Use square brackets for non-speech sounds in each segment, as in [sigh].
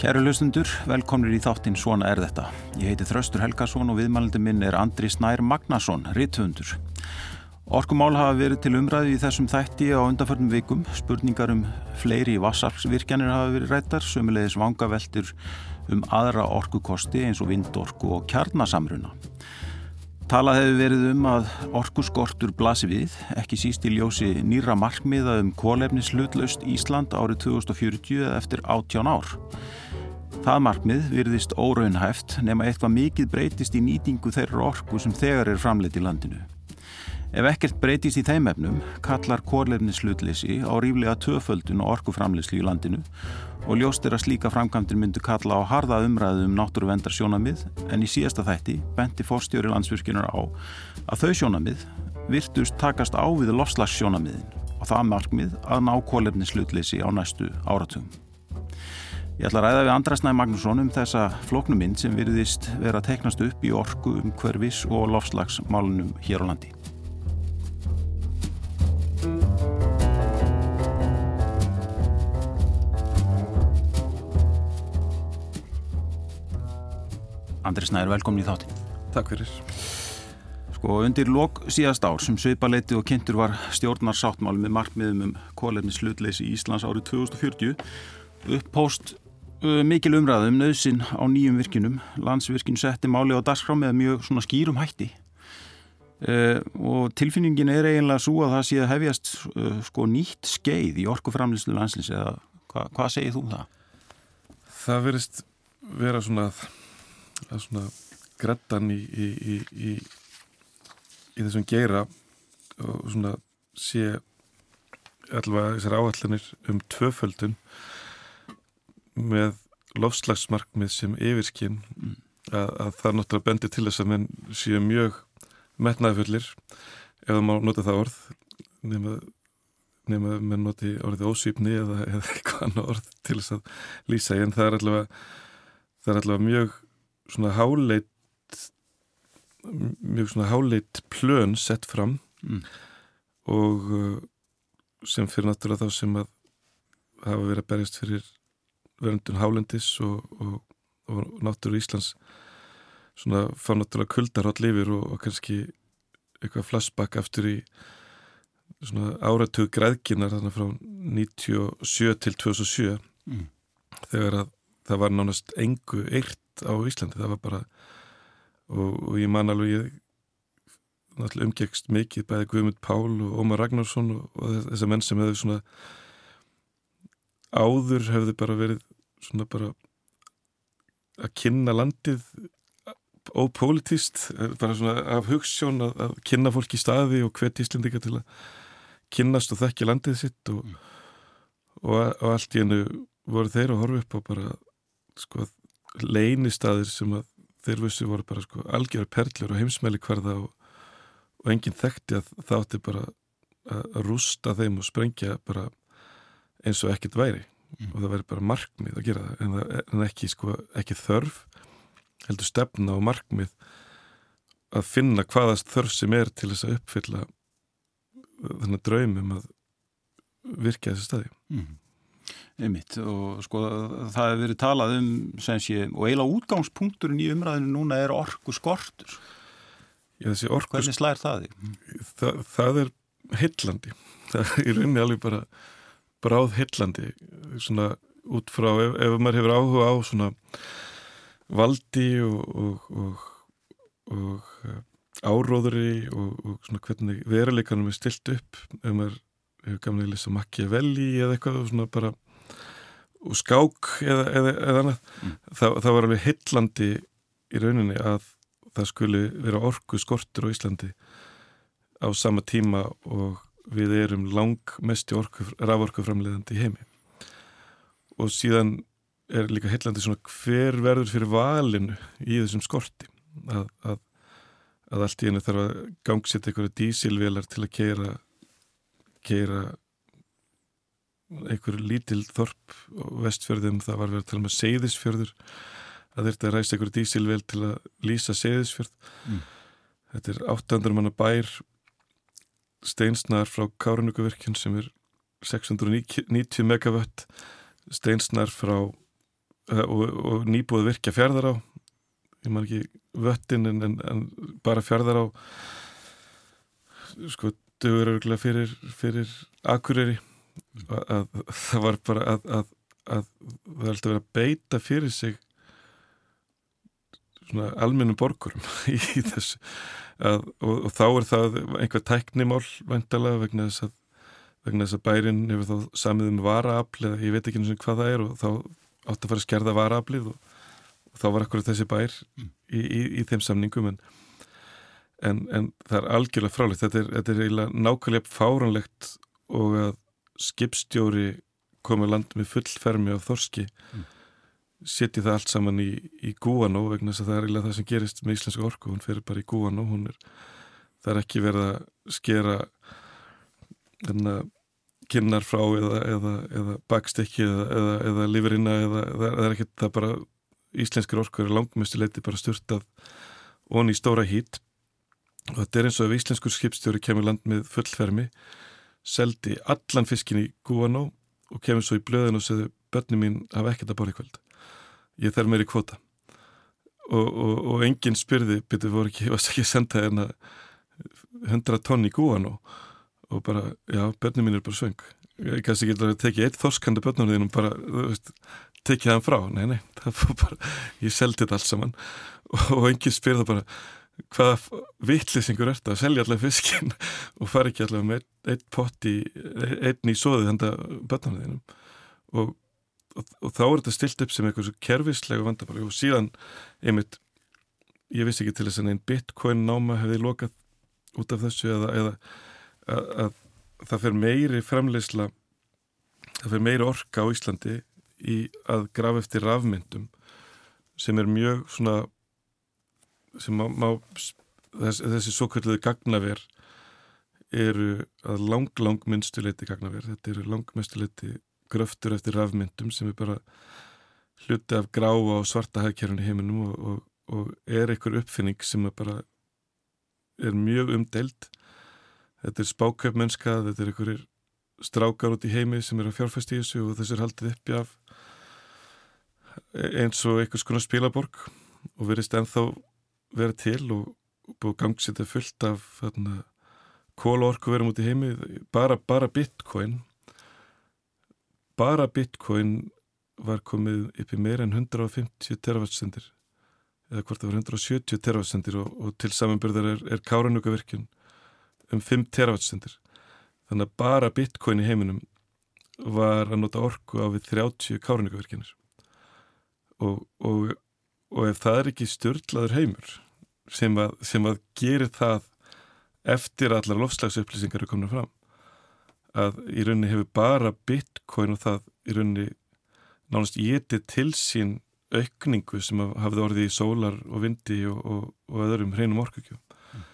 Kæru hlustundur, velkomnir í þáttinn Svona er þetta. Ég heiti Þraustur Helgason og viðmælandi minn er Andri Snær Magnason, ritthundur. Orkumál hafa verið til umræði í þessum þætti á undanförnum vikum. Spurningar um fleiri vassarpsvirkjanir hafa verið rættar, sömulegis vangaveltur um aðra orkukosti eins og vindorku og kjarnasamruna. Talað hefur verið um að orkuskortur blasi við, ekki síst í ljósi nýra markmiða um kólefnislutlaust Ísland árið 2040 eftir 18 ár. Það markmið virðist óraunhæft nema eitthvað mikið breytist í nýtingu þeirra orku sem þegar er framleitt í landinu. Ef ekkert breytist í þeim efnum kallar kórlefnislutleysi á ríflega töföldun og orkuframleyslu í landinu og ljóst er að slíka framkvæmdir myndu kalla á harða umræðu um náttúruvendar sjónamið en í síðasta þætti benti fórstjóri landsvirkjunar á að þau sjónamið virtust takast á við lofslags sjónamiðin og það markmið að ná kólefnislutleysi á næstu áratugum. Ég ætla að ræða við Andrasnæði Magnússon um þessa flóknumind sem virðist vera að teknast upp í orku um hverfis og lofslagsmálunum hér á landi. Andri Snæður, velkomin í þáttin. Takk fyrir. Sko undir lok síðast ár sem sveipaleiti og kynntur var stjórnar sáttmáli með markmiðum um kólefni slutleysi í Íslands árið 2040 upphóst uh, mikil umræðu um nöðsin á nýjum virkinum. Landsvirkin setti máli á dagskrá með mjög svona skýrum hætti uh, og tilfinningin er eiginlega svo að það sé að hefjast uh, sko nýtt skeið í orkuframlislu landslins eða hva, hvað segir þú um það? Það verist vera svona svona grettan í, í, í í þessum geira og svona sé allavega þessar áallanir um tvöföldun með lofslagsmarkmið sem yfirskinn mm. að, að það náttúrulega bendir til þess að menn séu mjög metnaðfullir ef það má nota það orð nema, nema menn noti orðið ósýpni eða, eða eitthvað annar orð til þess að lýsa en það er allavega það er allavega mjög svona háleit mjög svona háleit plön sett fram mm. og uh, sem fyrir náttúrulega þá sem að hafa verið að berjast fyrir verðundun hálendis og, og, og náttúru Íslands svona fá náttúrulega kuldarhátt lifir og, og kannski eitthvað flashback aftur í svona áratug græðkinar þannig frá 97 til 2007 mm. þegar að það var nánast engu eirt á Íslandi, það var bara og, og ég man alveg ég náttúrulega umgegst mikið bæði Guðmund Pál og Ómar Ragnarsson og, og þessar menn sem hefðu svona áður hefðu bara verið svona bara að kynna landið ópolítist, bara svona af hugssjón að, að kynna fólk í staði og hvet Íslendika til að kynnast og þekkja landið sitt og, mm. og, og allt í hennu voru þeir að horfa upp á bara sko leinistaðir sem að þeir vissi voru bara sko algjör perlur og heimsmeili hverða og, og enginn þekkti að þátti bara að rústa þeim og sprengja bara eins og ekkert væri. Og það væri bara markmið að gera það en, en ekki, sko, ekki þörf heldur stefna og markmið að finna hvaðast þörf sem er til þess að uppfylla þennan draumum að virka þessi staði mm. Einmitt, og sko það hefur verið talað um sé, og eiginlega útgangspunkturinn í umræðinu núna er orku skortur Já, orku... hvernig slær það því? Það, það er hillandi það er rauninni alveg bara bráð hillandi svona út frá ef, ef maður hefur áhuga á svona valdi og, og, og, og eh, áróðuri og svona hvernig veruleikanum er stilt upp ef maður hefur gamlega að lesa Machiavelli eða eitthvað svona bara og skák eða, eða, eða annað mm. það, það var alveg hillandi í rauninni að það skuli vera orgu skortur á Íslandi á sama tíma og við erum lang mest í raforkuframleðandi í heimi. Og síðan er líka hillandi svona hver verður fyrir valinu í þessum skorti? Að, að, að allt í henni þarf að gangsita einhverju dísilvelar til að keira keira einhver lítil þorp vestfjörðum, það var verið að tala með um seyðisfjörður að þetta er ræst einhver dísilvel til að lýsa seyðisfjörð. Mm. þetta er 800 manna bær steinsnar frá Kárunugverkin sem er 690 megawatt steinsnar frá og, og nýbúið virkja fjörðar á ég man ekki vöttin en, en, en bara fjörðar á sko dögur örgulega fyrir, fyrir akureyri. Að, að það var bara að, að, að það er alltaf verið að beita fyrir sig svona almennum borgurum [laughs] í þessu og, og þá er það einhver tæknimál vantalega vegna þess að vegna þess að bærin hefur þá samið um varaafl eða ég veit ekki eins og hvað það er og þá átt að fara að skerða varaaflið og, og þá var akkurat þessi bær mm. í, í, í þeim samningum en, en, en það er algjörlega frálegt þetta er, þetta er nákvæmlega fáranlegt og að skipstjóri komið land með fullfermi á Þorski mm. Setji það allt saman í, í Gúanó vegna þess að það er eiginlega það sem gerist með íslenska orku, hún fer bara í Gúanó það er ekki verið að skera hérna kynnar frá eða, eða, eða bakstekki eða, eða, lifurinna eða það er ekkert það bara íslenskir orkur er langmestuleiti bara styrtað onni í stóra hít. Og þetta er eins og ef íslenskur skipstjóri kemur land með fullfermi seldi allan fiskin í Guano og kemur svo í blöðin og segði börnum mín hafa ekkert að bóra í kvöld ég þarf mér í kvota og, og, og enginn spyrði betur voru ekki, varst ekki að senda hérna 100 tonn í Guano? Og bara, já, börnum mín er bara svöng. Ég kannski getur að tekið eitt þorskandi börnum þínum bara, þú veist, tekið það frá. Nei, nei, [laughs] það fór bara ég seldi þetta allt saman. Og enginn spyr það bara, hvaða vittlisingur ert að selja allavega fiskin [laughs] og fara ekki allavega með eitt pott í einn í sóðið handa börnum þínum. Og, og, þá er þetta stilt upp sem eitthvað svo kervislega vandabali og síðan, einmitt ég vissi ekki til þess að einn bitcoin náma hefði lokað út af þessu eða, eða að, að það fer meiri fremleysla það fer meiri orka á Íslandi í að grafa eftir rafmyndum sem er mjög svona sem má, má þess, þessi svo kvölduði gagnaver eru að lang, lang minnstuleiti gagnaver, þetta eru lang minnstuleiti gröftur eftir rafmyndum sem er bara hluti af gráa og svarta hægkerfni heiminum og, og, og er einhver uppfinning sem er bara er mjög umdelt þetta er spáköpmennska, þetta er einhverjir strákar út í heimi sem er að fjárfæst í þessu og þessu er haldið uppi af eins og einhvers konar spilaborg og verist ennþá vera til og búið gangsið þetta fullt af kólaorku verum út í heimi bara, bara bitcoin bara bitcoin var komið upp í meir en 150 teravatsendir eða hvort það var 170 teravatsendir og, og til samanbyrðar er, er káranugavirkjun um 5 terawattsendir þannig að bara bitcoin í heiminum var að nota orku á við 30 kárinningavirkjanir og, og, og ef það er ekki störtlaður heimur sem að, sem að gerir það eftir allar lofslagsupplýsingar er komin fram að í rauninni hefur bara bitcoin og það í rauninni nánast getið til sín aukningu sem hafði orðið í sólar og vindi og, og, og öðrum hreinum orkukjum mm.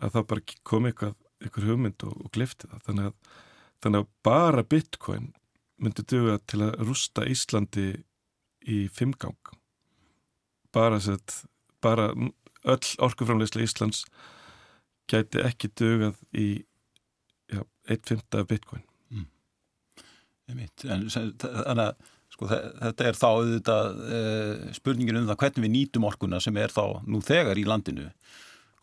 að það bara kom eitthvað ykkur hugmynd og, og glifti það. Þannig að, þannig að bara bitcoin myndi duga til að rústa Íslandi í fimmgang. Bara sett bara öll orkuframleysla Íslands gæti ekki dugað í 1.5 af bitcoin mm. en, Þannig að sko, þetta er þá auðvitað, e, spurningin um það hvernig við nýtum orkuna sem er þá nú þegar í landinu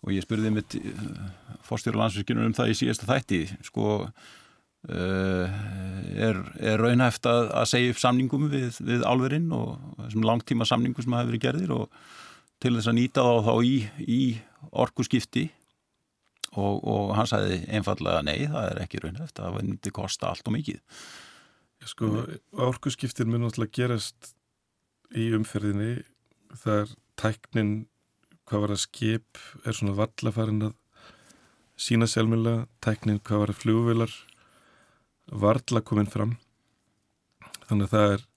og ég spurði mitt uh, fórstjóru landsverkinu um það í síðasta þætti sko uh, er, er raunhæft að, að segja upp samningum við, við álverinn og þessum langtíma samningum sem hafa verið gerðir og til þess að nýta þá, þá í, í orgu skipti og, og hann sagði einfallega nei, það er ekki raunhæft, það myndi kosta allt og mikið. Sko, orgu skiptin mun náttúrulega gerast í umferðinni það er tæknin hvað var að skip er svona vallafarinn að sína selmjöla, tæknin hvað var að fljóvilar varla komin fram. Þannig að það er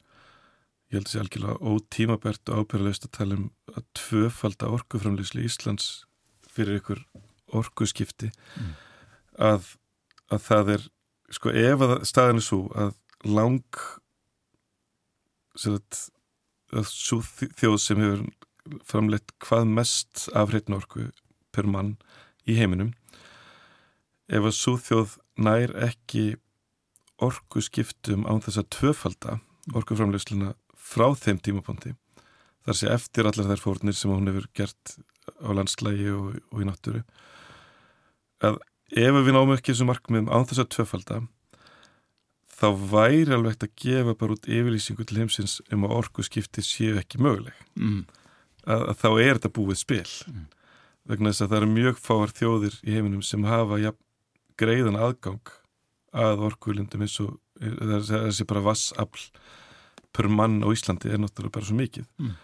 ég held að sé algjörlega ótímabert og ábyrðulegst að tala um að tvöfalda orkuframleysli Íslands fyrir ykkur orkuskipti mm. að, að það er sko ef að staðin er svo að lang að, að svo þjóð sem hefur framleitt hvað mest af hreitnorku per mann í heiminum ef að súþjóð nær ekki orku skiptum án þess að tvöfalda orkuframleisluna frá þeim tímapunkti þar sé eftir allar þær fórnir sem hún hefur gert á landslægi og, og í náttúru að ef við náum ekki þessu markmiðum án þess að tvöfalda þá væri alveg að gefa bara út yfirlýsingu til heimsins um að orgu skipti séu ekki möguleg mm. að, að þá er þetta búið spil mm. vegna þess að það eru mjög fáar þjóðir í heiminum sem hafa ja, greiðan aðgang að orguðlindum eins og þessi bara vassafl per mann á Íslandi er náttúrulega bara svo mikið mm.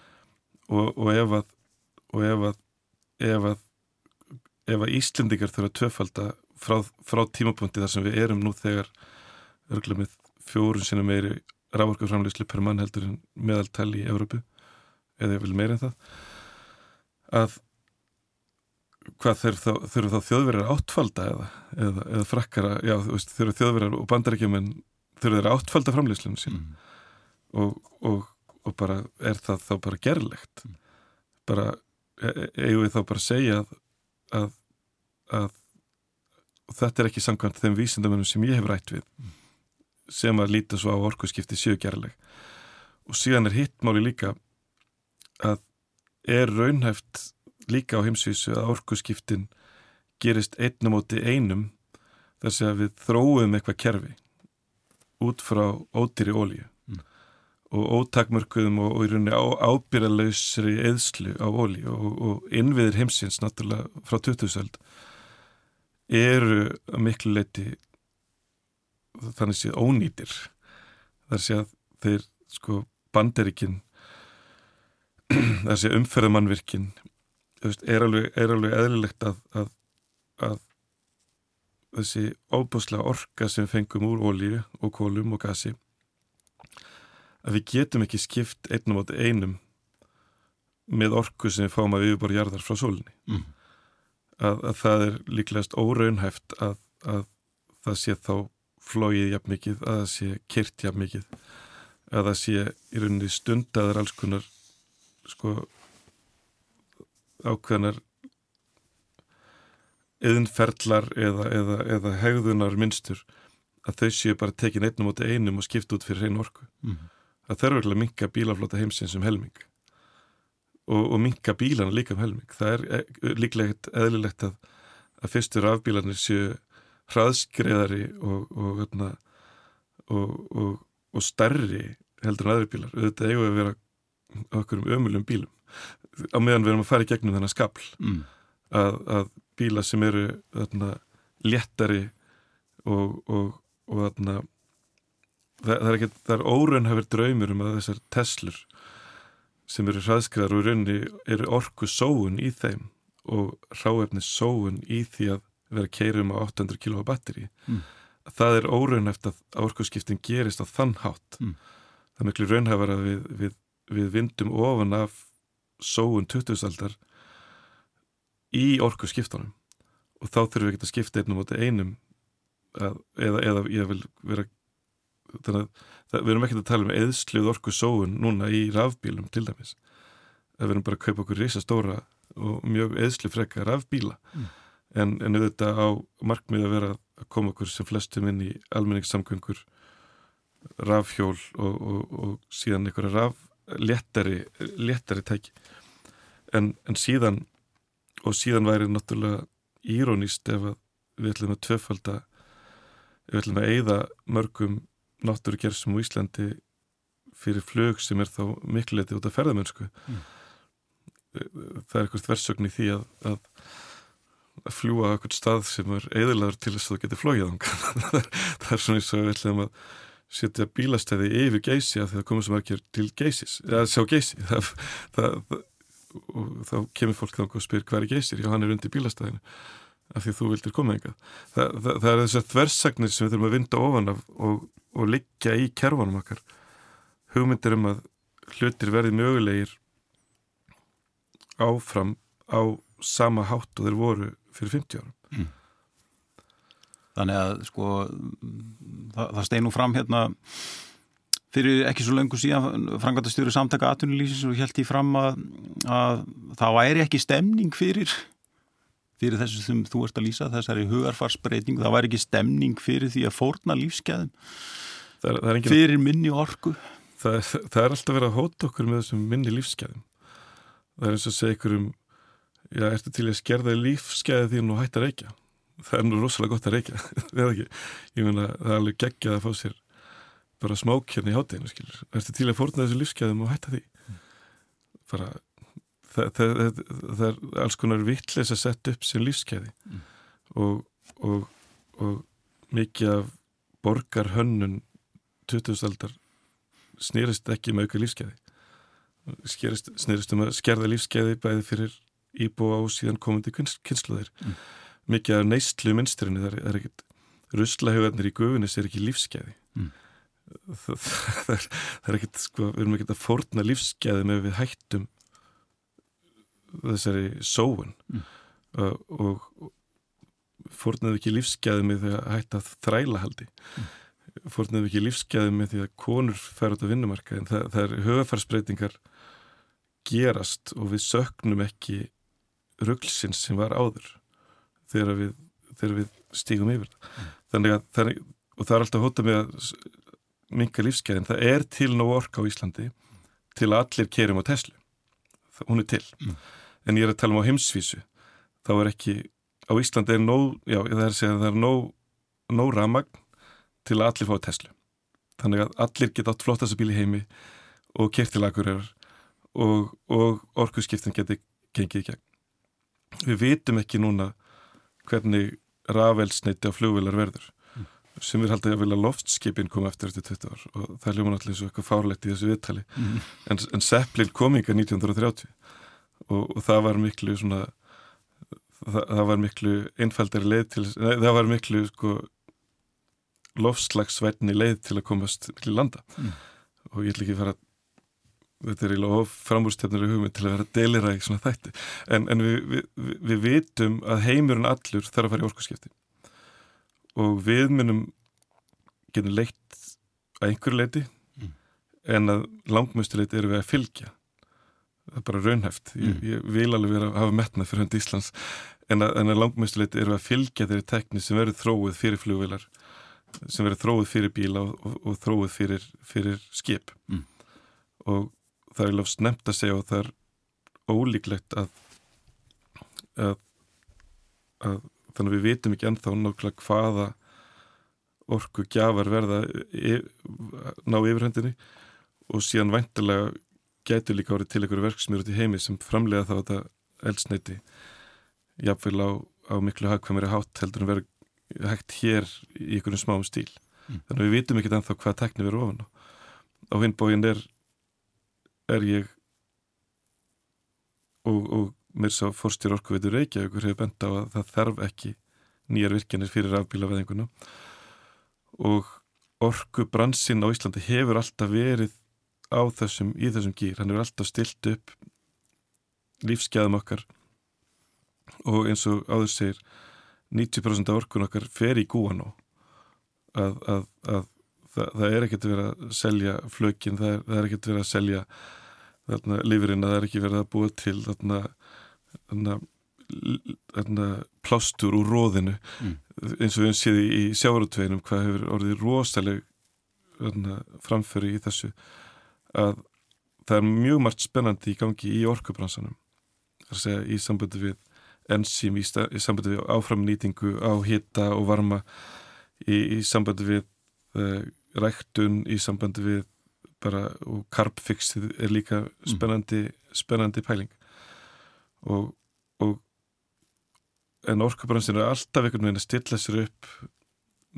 og, og ef að og ef að ef að, ef að Íslendingar þurfa að töfalda frá, frá tímapunkti þar sem við erum nú þegar örgulega með fjórun sinna meiri rávorkaframleyslu per mann heldur en meðaltæli í Európu eða ég vil meira en það að hvað þurfa þá, þjóðverðar áttfalda eða, eða, eða frakkara já þú veist þurfa þjóðverðar og bandarækjum en þurfa þeirra áttfalda framleyslunum sín mm. og, og, og bara er það þá bara gerlegt mm. bara eigum við þá bara að segja að, að, að þetta er ekki samkvæmt þeim vísindamennum sem ég hef rætt við mm. sem að líta svo á orkuskipti sjögerleg og síðan er hittmáli líka að er raunhæft líka á heimsvísu að orkuskiptin gerist einnum átti einum þar sem við þróum eitthvað kerfi út frá ódýri ólíu og ótakmörkuðum og, og í rauninni ábyrðalausri eðslu á óli og, og innviðir heimsins náttúrulega frá 2000 eru miklu leiti þannig séð ónýtir þar sé að þeir sko banderikinn [clears throat] þar sé umferðamannvirkinn er alveg, er alveg eðlilegt að, að, að þessi óbúslega orka sem fengum úr ólíu og kólum og gasi að við getum ekki skipt einnum átti einum með orku sem við fáum að yfirbora jarðar frá sólinni mm. Að, að það er líklegast óraunhæft að, að það sé þá flóið jafn mikið, að það sé kyrt jafn mikið, að það sé í rauninni stundaður alls konar sko ákveðnar eðinferðlar eða, eða, eða hegðunar minnstur að þau séu bara tekin einnum átti einum og skipt út fyrir hrein orku. Mm það þarf vel að minka bílaflota heimsins um helming og, og minka bílana líka um helming. Það er e, líklegt eðlilegt að, að fyrstur afbílanir séu hraðskreðari og, og, hérna, og stærri heldur en aðri bílar. Eigum við að vera okkur um ömulegum bílum. Á meðan við erum að fara í gegnum þennan skapl mm. að, að bíla sem eru þarna, léttari og þarna það, það er er óraunhafur draumur um að þessar Teslur sem eru hraðskriðar og raunni eru orku sóun í þeim og ráefni sóun í því að vera keirum á 800 kW batteri mm. það er óraunhæft að orkuskiptin gerist á þann hátt mm. það er miklu raunhafar að við, við, við vindum ofan af sóun 2000-aldar í orkuskiptunum og þá þurfum við ekki að skipta einnum átta einum að, eða, eða ég vil vera þannig að það, við erum ekkert að tala um eðslið orku sóun núna í rafbílum til dæmis. Að við erum bara að kaupa okkur risastóra og mjög eðslið frekka rafbíla. Mm. en, en auðvitað á markmið að vera að koma okkur sem flestum inn í almenningssamgöngur rafhjól og, og, og síðan einhverja raf léttari, léttari tæki. En, en síðan og síðan væri náttúrulega írónist ef við ætlum að tvöfalda við ætlum að eigða mörgum náttúrugerðsum á Íslandi fyrir flög sem er þá miklu leiti út af ferðamennsku. Mm. það er eitthvað þversögn í því að, að, fljúa á eitthvað stað sem er eðilaður til þess að [laughs] það getur flóið það er svona eins og við ætlum að setja bílastæði yfir geysi að það komur sem ekki til geysis eða sjá geysi. [laughs] Það, það, og þá kemur fólk þá og spyr hvað er geysir, já hann er undir bílastæðinu af því þú vildir koma einhver það, það, það er þessar þversagnir sem við þurfum að vinda ofan af og, og liggja í kerfanum okkar. Hugmyndir um að hlutir verði mögulegir áfram á sama hátt og þeir voru fyrir 50 árum. Mm. Þannig að sko það, það steinu fram hérna fyrir ekki svo lengur síðan frangatastjóri samtaka aðtunulísins og held í fram að, að það væri ekki stemning fyrir fyrir þessu sem þú ert að lýsa, þessari hugarfarsbreyting, það væri ekki stemning fyrir því að fórna lífskeiðum fyrir minni orku. það, það er alltaf verið að hóta okkur með þessum minni lífsgæðum. Það er eins og að segja ykkur um já, ertu til að skerða lífsgæði þín og hætta að reykja? Það er nú rosalega gott að reykja [laughs] ég meina, það er alveg geggjað að fá sér bara smók hérna í hátteginu ertu til að fórna þessu lífsgæðum og hætta því? Bara það, það, það, er alls konar vittleis að setja upp sem lífsgæði mm. og, og, og mikið af borgar hönnun 20. aldar snýrist ekki með auka lífskeiði snýrist um að skerða lífskeiði bæði fyrir íbúa og síðan komandi kynsluðir mm. mikið af neistlu minnsturinn það er ekkit ruslahauðarnir í gufinis er ekki lífskeiði mm. það, [laughs] það, er, það er ekkit sko, við erum ekkit að fórna lífskeiði með við hættum þessari sóun mm. og, og fórnaðu ekki lífsgæði með því að hætta þræla haldi mm. fórnaðu ekki lífsgæði með því að konur fær út á vinnumarka en það, það er höfafarsbreytingar gerast og við söknum ekki rugglsins sem var áður þegar við, þegar við stígum yfir mm. þannig að er, og það er alltaf hótað með að minga lífsgæðin, það er til nóg orka á Íslandi til að allir kerum á Tesla hún er til mm. En ég er að tala um á heimsvísu þá er ekki á Íslandi er nóg, já það er að segja að það er nóg, nóg ramagn til að allir fá Tesla. Þannig að allir geta átt flottast bíl í heimi og kertilagur er og, og orkuskiptin geti gengið í gegn. Við vitum ekki núna hvernig rafelsneiti á flugvilar verður mm. sem við haldið að vilja loftskipin koma eftir eftir 20 ár og það er ljóman allir eins og eitthvað fárlegt í þessu viðtali mm. en, en Seppelin kominga 1930 og, og það var miklu svona það, það var miklu einfaldari leið til, nei, það var miklu sko lofslagsverðni leið til að komast til landa mm. og ég ætla ekki að fara þetta er eiginlega framúrstefnir í hugmynd til að vera deilira í svona þætti en, en við, við, við vitum að heimurinn allur þarf að fara í orkusskipti og við munum getum leitt að einhverju leiti mm. en að langmjöstuleiti eru við að fylgja bara raunhæft ég, mm. ég vil alveg vera að hafa metnað fyrir hönd Íslands en að, að langmjöstuleiti eru að fylgja þeirri tekni sem verður þróið fyrir flugvilar sem verður þróið fyrir bíla og, og, og þróið fyrir, fyrir skip mm. og það er lofst nefnt að segja og það er ólíklegt að, að, að þannig að við vitum ekki ennþá nákvæmlega hvaða orku gjafar verða e, ná yfirhendinni og síðan væntilega gætu líka árið til einhverju verksmjör út í heimi sem framlega þá þetta eldsneiti jafnveil á, á miklu hagkvæmari hátt heldur en verið hægt hér í einhverjum smáum stíl. Mm. þannig að við vitum ekki ennþá hvað tekni verið ofan á. Á hinbóin er er ég og, og mér sá fórstjur orkuveitur Reykjavík hefur bent á að það þarf ekki nýjar virkinir fyrir afbílaveðinguna og orkubransinn á Íslandi hefur alltaf verið á þessum, í þessum gýr hann er alltaf stilt upp lífsgæðum okkar og eins og áður segir 90% af orkun okkar fer í gúan og að, að, að það, það er ekkert verið að selja flökin, það er, það er ekkert verið að selja þarna lifurinn að það er ekki verið að búa til þarna, þarna, þarna plástur úr róðinu mm. eins og við séum í sjávarutveinum hvað hefur orðið rosaleg framföru í þessu að það er mjög margt spennandi í gangi í orkubransanum það er að segja í samböndu við enzím, í, í samböndu við áframnýtingu á hitta og varma í, í samböndu við uh, ræktun, í samböndu við bara, og karpfixið er líka mm. spennandi mm. spennandi pæling og, og en orkubransin er alltaf einhvern veginn að stilla sér upp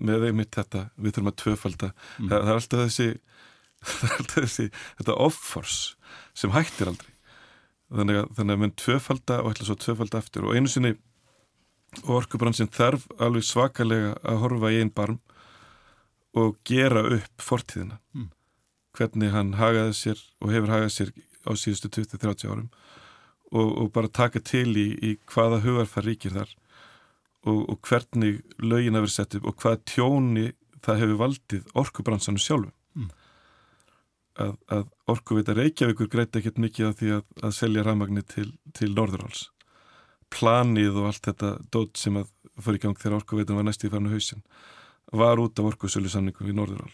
með einmitt þetta, við þurfum að tvöfalda mm. það, það er alltaf þessi þessi, þetta off-force sem hættir aldrei. Þannig að, þannig að menn tvöfalda og ætla svo tvöfalda aftur. Og einu sinni orkubransin þarf alveg svakalega að horfa í einn barm og gera upp fortíðina. Mm. hvernig hann hagaði sér og hefur hagað sér á síðustu 20-30 árum. Og, og bara taka til í, í hvaða hugarfar ríkir þar og, og hvernig lögin að vera sett upp og hvaða tjóni það hefur valdið orkubransanum sjálfum að, að orkuvita Reykjavíkur greiði ekkert mikið af því að, að selja rafmagnir til, til Norðuráls. Planið og allt þetta dót sem að fyrir í gang þegar orkuvitan var næst í farnu hausin var út af orkusölu samningum við Norðurál.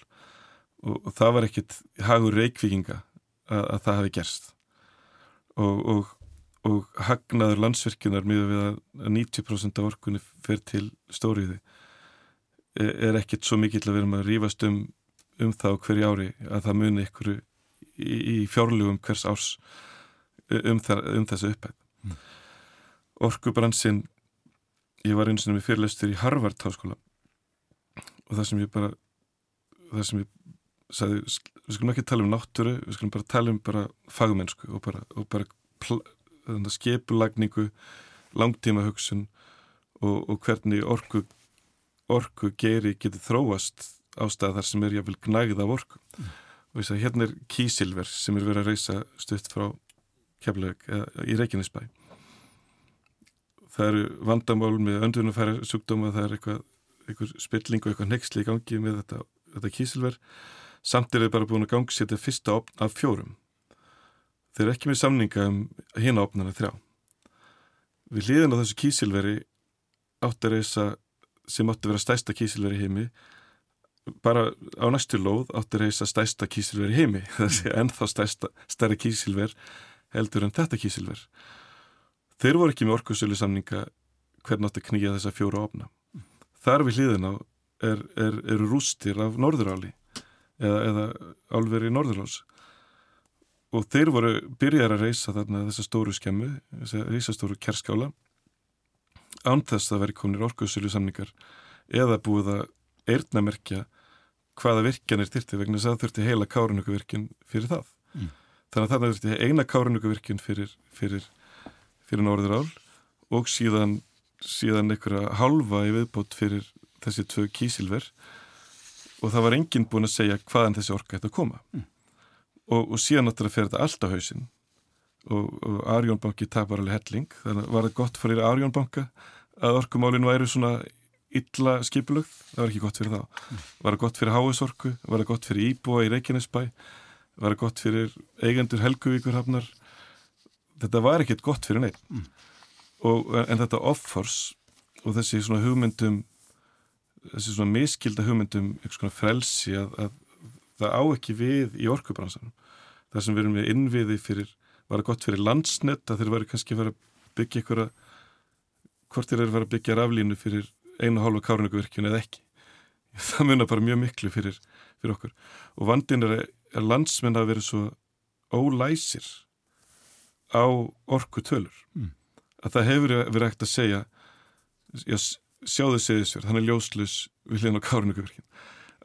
Og, og það var ekkit hagur reikvikinga að, að það hafi gerst. Og, og, og hagnaður landsvirkjunar miður við að 90% af orkunni fer til stóriði er, er ekkit svo mikill að við erum að rífast um, um það hverju ári að það muni ykkur í, í fjárlugum hvers árs um, þar, um þessu upphæð mm. orkubransinn ég var eins og með fyrirlestur í Harvard háskóla og það sem ég bara það sem ég sagði, við skulum ekki tala um náttúru við skulum bara tala um bara fagmennsku og bara, og bara skepulagningu langtíma hugsun og, og hvernig orku orku geri getur þróast ástæða þar sem er jáfnvel gnægð af orku. Mm. og ég sagði hérna er kísilver sem er verið að reysa stutt frá keflaug í Reykjanesbæ. Það eru vandamál með öndunumfæra sjúkdóma það er eitthvað, eitthvað spilling og eitthvað nexli í gangi með þetta, þetta kísilver. Samt er þið bara búin að gangsetja fyrsta opn af fjórum. Þeir eru ekki með samninga um hina opnana þrjá. Við liðan á þessu kísilveri átt að reysa sem átt að vera stæsta kísilveri heimi bara á næstu lóð átt að reysa stæsta kísilveri heimi. [laughs] Þessi ennþá stæsta, stærri kísilver heldur en þetta kísilver. Þeir voru ekki með orkusölu samninga hvern átt að knýja þessa fjóra opna þar við hliðin á er, er, eru rústir af norðuráli eða, eða álveri norðurlós og þeir voru byrjar að reysa þarna þessa stóru skemmu þessa reysastóru kerskála ánþess að veri kominir orkusölu samningar eða búið að eirnamerkja hvaða virkjanir þyrti vegna þess að þurfti heila kárunökuvirkjun fyrir það. Mm. þannig að þarna þurfti eina kárunökuvirkjun fyrir, fyrir, fyrir norðurál og síðan síðan einhverja halva í viðbót fyrir þessi tvö kísilver. Og það var enginn búin að segja hvaðan þessi orka ætti að koma. Mm. og, og síðan náttúrulega fer þetta allt á hausin og, og Arjónbanki tapar alveg helling. Þannig að var það gott fyrir Arjónbanka að orkumálinu væri svona illa skipulögð, það var ekki gott fyrir þá mm. var það gott fyrir Háesorku var það gott fyrir Íbúa í Reykjanesbæ var það gott fyrir eigendur Helguvíkur hafnar þetta var ekkert gott fyrir neitt mm. og, en þetta offors og þessi svona hugmyndum þessi svona miskilda hugmyndum eitthvað svona frelsi að, að það á ekki við í orkubransanum það sem við erum við innviði fyrir var það gott fyrir landsnett að þeir væri kannski að byggja einhverja hvort þeir eru að byggja raflínu fyrir einu hálfa kárnökuvirkjun eða ekki. [laughs] Það munar bara mjög miklu fyrir, fyrir okkur. Og vandin er að landsmenn að vera svo ólæsir á orku tölur mm. að það hefur verið ekkert að segja já, sjáðu segðisverð, hann er ljóslus við hljóðin á kárnugverkin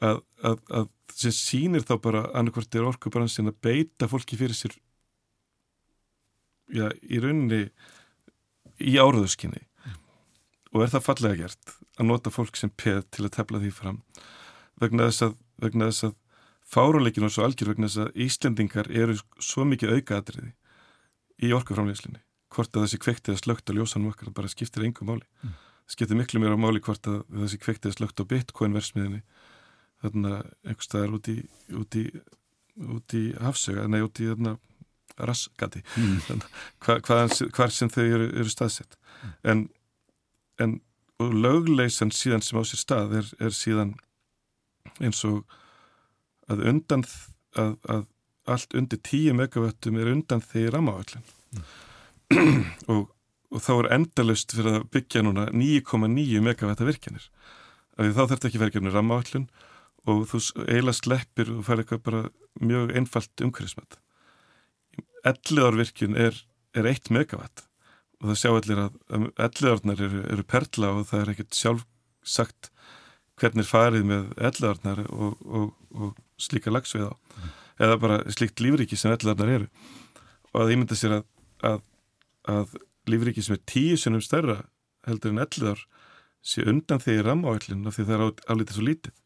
að, að, að sem sínir þá bara annarkvært er orkubransin að beita fólki fyrir sér já, í rauninni í áraðuskinni mm. og er það fallega gert að nota fólk sem peð til að tefla því fram. Vegna þess að, vegna þess að fáruleikinu er svo algjör vegna þess að Íslendingar eru svo mikið aukaadriði í orkuframlegslinni hvort að þessi kvektið að slögt að ljósanum okkar bara skiptir engum máli. Mm. Skiptir miklu mér á máli hvort að þessi kvektið slögt á bitcoin versmiðinni þarna einhver staðar út í út í, út í hafsöga, nei út í þarna raskati mm. hvar sem þau eru, eru staðsett. Mm. en, en og lögleysan síðan sem á sér stað er, er síðan eins og að undan að, að allt undir 10 megavöttum er undan því rammavællin mm. og og þá er endalust fyrir að byggja núna 9,9 megavætta virkjanir. Af því þá þarf þetta ekki verkefni rammaállun og þú eiginlega sleppir og fær eitthvað bara mjög einfalt umhverfismat. 11 ár virkjun er, er 1 megavætt og það sjá allir að 11 árnar eru, eru perla og það er ekkert sjálfsagt hvernig farið með 11 árnar og, og, og slíka lagsvið á mm. eða bara slíkt lífriki sem 11 árnar eru. Og að ímynda sér að, að, að lífriki sem er tíu sinnum stærra heldur en 11 ár sé undan því í ramáallin af því það er álítið svo lítið.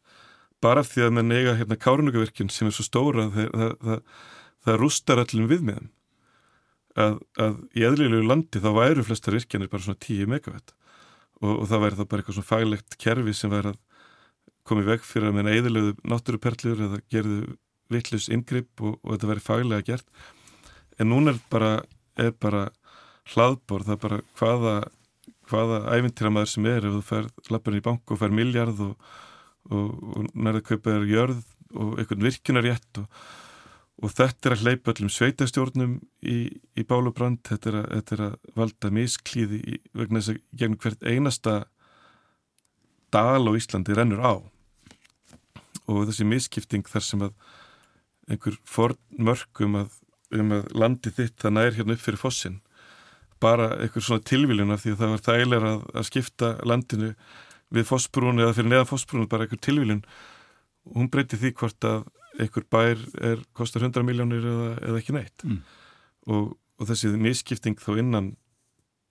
Bara af því að mann eiga hérna kárnugavirkjun sem er svo stóra það, það, það, það rústar allir við með að, að í eðlilegu landi þá væru flestar virkjanir bara svona 10 megawatt. Og, og það væri þá bara eitthvað svona faglegt kerfi sem væri að komið veg fyrir að menna eðlilegu náttúruperlur eða gerðu vittlus yngripp og, og þetta væri faglega gert. En núna er bara, er bara hlaðbor, það er bara hvaða hvaða æfintýramæður sem er ef þú fær lappurinn í banku og fær miljard og, og, nærðu kaupaður jörð og einhvern virkunarétt og, og þetta er að hleypa öllum sveitastjórnum í, í bálubrand, þetta er að, þetta er að valda misklíði í, vegna þess að gegn hvert einasta dal á Íslandi rennur á. Og þessi miskipting þar sem að einhver fornmörkum að, um að landi þitt það nær hérna upp fyrir fossin. Bara einhver svona tilvílun af því að það var þægilega að, að skipta landinu við fosbrún eða fyrir neða fosbrún bara einhver tilvílun og hún breyti því hvort að einhver bær er, kostar 100 miljónir eða, eða ekki neitt mm. og, og þessi miskipting þá innan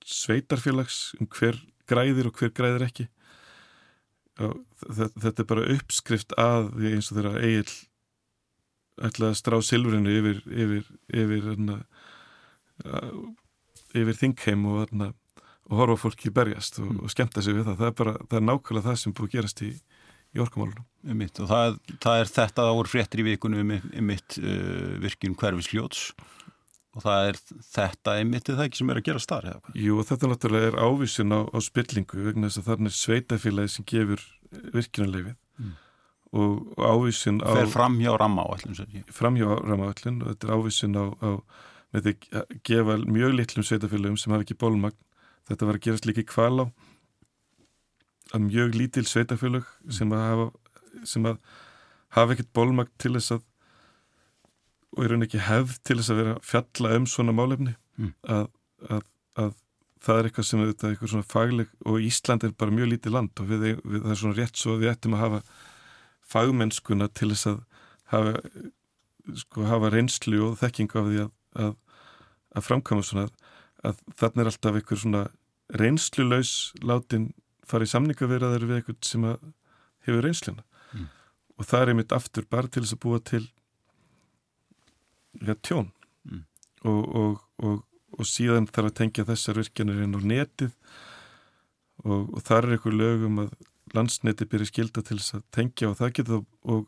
sveitarfélags um hver græðir og hver græðir ekki og þetta er bara uppskrift að því eins og þeirra eigil ætla að strá silfrinu yfir yfir, yfir, yfir, yfir þingheim og, og, og horfa fólki berjast og, mm. og skemta sig við það það er bara, það er nákvæmlega það sem búið að gerast í, í orkumálunum. Og það, það er þetta að voru fréttir í vikunum um mitt uh, virkin hverfis hljóts og það er þetta einmitt það ekki sem er að gera starf Jú og þetta náttúrulega er ávísin á, á spillingu vegna þess að þarna er sveitafélagi sem gefur virkinarleifið mm. og, ávísin á fer fram hjá rammaáallin fram hjá rammaáallin og þetta er ávísin á, á með því að gefa mjög litlum sveitafélagum sem hafa ekki bólmagn þetta var að gerast líka í kvalá að mjög lítil sveitafélag mm. sem að hafa sem að hafa ekkert bólmagn til þess að og er hann ekki hefð til þess að vera fjalla um svona málefni mm. að, að, að það er eitthvað sem er eitthvað svona fagleg og Ísland er bara mjög lítið land og við, við, það er svona rétt svo að við ættum að hafa fagmennskuna til þess að hafa, sko, hafa reynslu og þekkingu af því að, að framkama svona að þarna er alltaf eitthvað svona reynsluleus látin fara í samningaverðar við eitthvað sem hefur reynsluna. Mm. og það er einmitt aftur bara til þess að búa til ja, tjón. Mm. og, og, og, og síðan þarf að tengja þessar virkjanir inn á netið. Og þar er einhver lögum að landsneti byrja skilda til þess að tengja og það getur og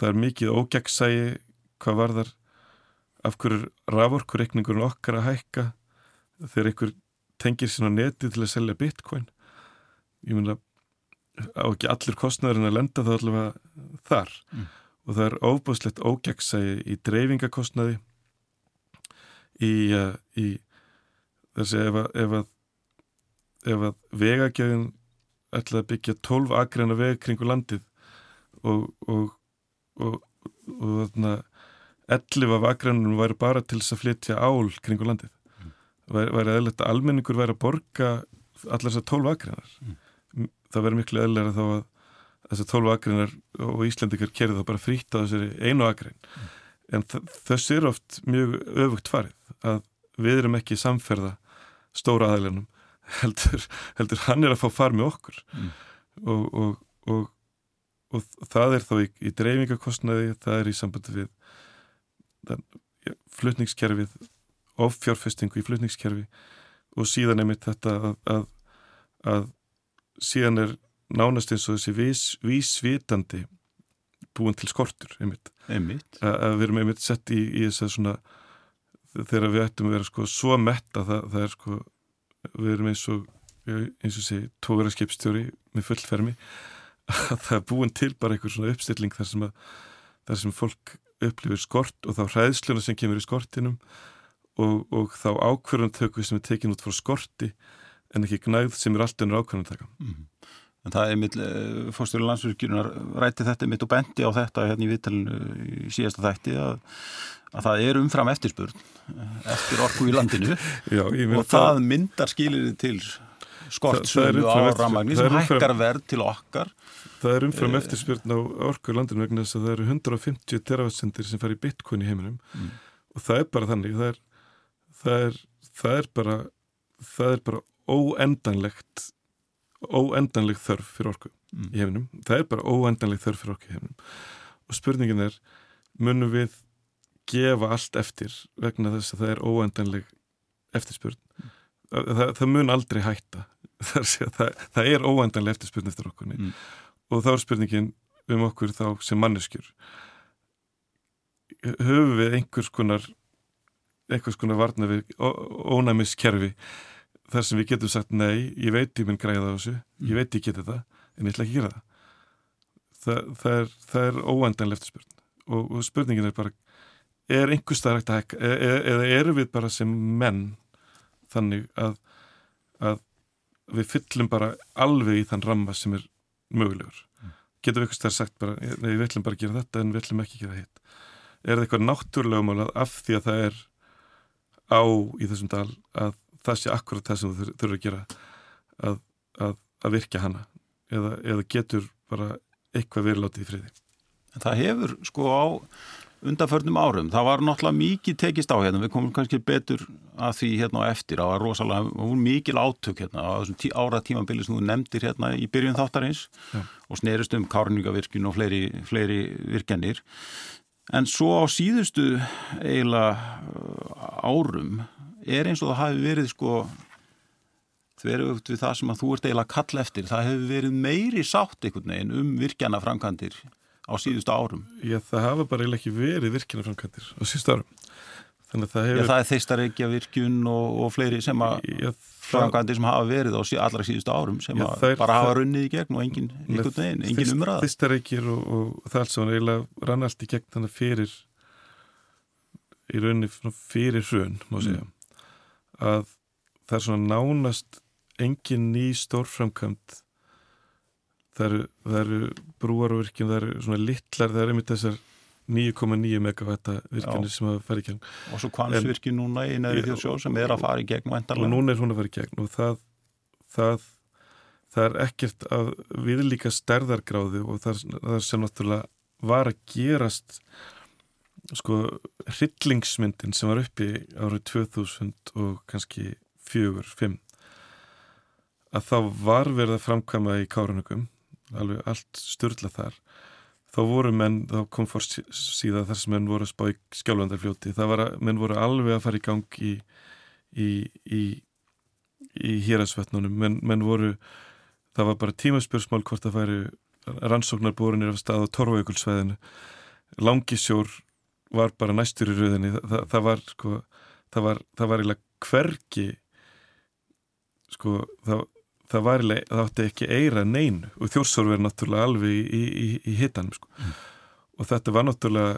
það er mikið ógjagsægi hvað var þar af hverju raforkureikningurinn okkar að hækka. Þegar einhver tengir sín á netið til að selja bitcoin ég að á ekki allir kostnæðurinn að lenda þá allavega þar mm og það er óbúslegt ógjagsægi í dreifingakostnaði í, uh, í þessi ef að, ef að, að vegagjöðin ætlaði að byggja 12 agræna veg kringu landið og, og, og, og þarna 11 af agrænunum væri bara til þess að flytja ál kringu landið mm. væri, væri eðlert að almenningur væri að borga allar þessar 12 agrænar mm. Það væri miklu eðlera þá að þessar tólfu agreinar og Íslandikar kerið þá bara frýtt á þessari einu agrein mm. en þess er oft mjög öfugt farið að við erum ekki samferða stóra aðlunum [laughs] heldur, heldur hann er að fá far með okkur mm. og, og, og, og það er þá í, í dreifingakostnaði, það er í sambandi við það, ja, flutningskerfið offjárfestingu í flutningskerfi og síðan er mitt þetta að, að, að síðan er nánast eins og þessi vís, vísvitandi búin til skortur einmitt. Einmitt. að við erum einmitt sett í, í þess að svona þegar við ættum að vera sko svo metta það, það er sko við erum eins og eins og sé tókaraskipstjóri með fullfermi að það er búin til bara einhver svona uppstilling þar sem að þar sem fólk upplifir skort og þá hræðsluna sem kemur í skortinum og, og þá ákverðantöku sem er tekin út frá skorti en ekki gnæð sem er alltaf ennur ákverðantaka mm -hmm. En það er mitt, eh, fórstjóru landsfyrkjunar rætti þetta mitt og bendi á þetta hérna í vittalinu í síðasta þætti að, að það er umfram eftirspurn eh, eftir orku í landinu [laughs] Já, og það myndar skilir til skortsölu á ramagni sem hækkar verð til okkar Það er umfram eh, eftirspurn á orku í landinu vegna þess að það eru 150 teravatsendir sem fær í bitcoin í heiminum mm. og það er bara þannig það er, það er, það er bara það er bara óendanlegt óendanleg þörf fyrir orku mm. í hefnum. Það er bara óendanleg þörf fyrir orku í hefnum. Og spurningin er, munum við gefa allt eftir vegna þess að það er óendanleg eftirspurn. Mm. Það, það mun aldrei hætta. [laughs] það, það er óendanleg eftirspurn eftir okkurni. Mm. Og þá er spurningin um okkur þá sem manneskjur. Höfum við einhvers konar einhvers konar varna við ónæmiskerfi þar sem við getum sagt nei, ég veit ég minn græða á þessu, ég mm. veit ég geti það en ég ætla ekki að gera það það, það er, er óendanlegt spurning og, og spurningin er bara er einhver stað hægt að hækka e, e, eða eru við bara sem menn þannig að, að við fyllum bara alveg í þann ramma sem er mögulegur mm. getur við einhver stað sagt bara nei, við ætlum bara að gera þetta en við ætlum ekki að gera hitt er það eitthvað náttúrulega umálað af því að það er á í þessum dal að það sé akkurat það sem þú þurfur að gera að, að, að virkja hana eða, eða getur bara eitthvað verið látið í friði. Það hefur sko á undanförnum árum, það var náttúrulega mikið tekist á hérna, við komum kannski betur að því hérna á eftir, það var rosalega hún mikil átök hérna á þessum tí, ára tímabili sem þú nefndir hérna í byrjun þáttarins Já. og snerist um kárningavirkjun og fleiri, fleiri virkjanir en svo á síðustu eiginlega árum er eins og það hafi verið sko þverjugt við það sem að þú ert eiginlega að kalla eftir það hefur verið meiri sátt einhvern veginn um virkjana framkantir á síðustu árum. Já, það hafa bara eiginlega ekki verið virkjana framkantir á síðustu árum. Þannig að það hefur Já, það er þeistarreikja virkjun og, og fleiri sem að framkantir sem hafa verið á allra síðustu árum sem að bara hafa runnið í gegn og engin, einhvern veginn, engin umræð Þeistarreikir og, og það alls sem eiginlega rann allt í gegn þannig fyrir í rauninni fyrir hrun, má segja. mm. Að það er svona nánast engin ný stórframkvæmt það eru, brúarvirkjum, það eru svona littlar, það eru einmitt þessar 9,9 megavætta virkinir sem hafa farið í gegn. Og svo kvansvirkjum núna í neðri þjóðsjó sem er að fara í gegn og núna er hún að fara í gegn og það það, það er ekkert að viðlíka stærðargráðu og það, það sem náttúrulega var að gerast sko hryllingsmyndin sem var uppi árið 2000 og kannski fjögur, fimm að þá var verið að framkvæma í Kárunugum alveg allt störla þar. Þá voru menn, þá kom fór síðan þar sem menn voru að spá í skjálfandarfljóti það var að menn voru alveg að fara í gang í í, í, í hýrasvetnunum menn, menn voru, það var bara tímaspjörsmál hvort það færi rannsóknarbúrinir af stað á Torvajökulsveðinu Langisjór var bara næstur í rauðinni það, það, það var sko, það var, það var eiginlega hvergi sko það það var það átti ekki eira neinu og þjórsóru verið náttúrulega alveg í, í, í hitanum sko. mm. og þetta var náttúrulega